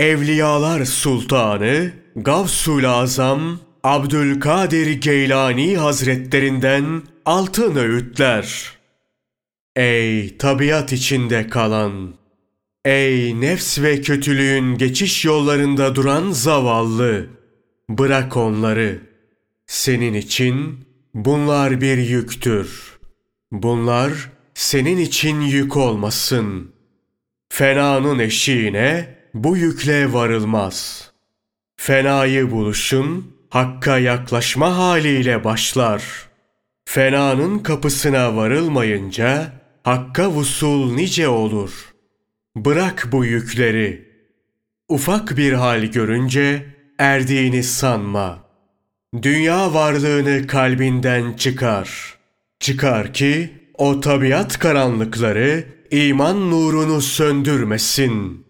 Evliyalar Sultanı Gavsul Azam Abdülkadir Geylani Hazretlerinden altın öğütler. Ey tabiat içinde kalan, ey nefs ve kötülüğün geçiş yollarında duran zavallı, bırak onları. Senin için bunlar bir yüktür. Bunlar senin için yük olmasın. Fenanın eşiğine bu yükle varılmaz. Fenayı buluşun, hakka yaklaşma haliyle başlar. Fenanın kapısına varılmayınca, hakka vusul nice olur. Bırak bu yükleri. Ufak bir hal görünce, erdiğini sanma. Dünya varlığını kalbinden çıkar. Çıkar ki, o tabiat karanlıkları, iman nurunu söndürmesin.''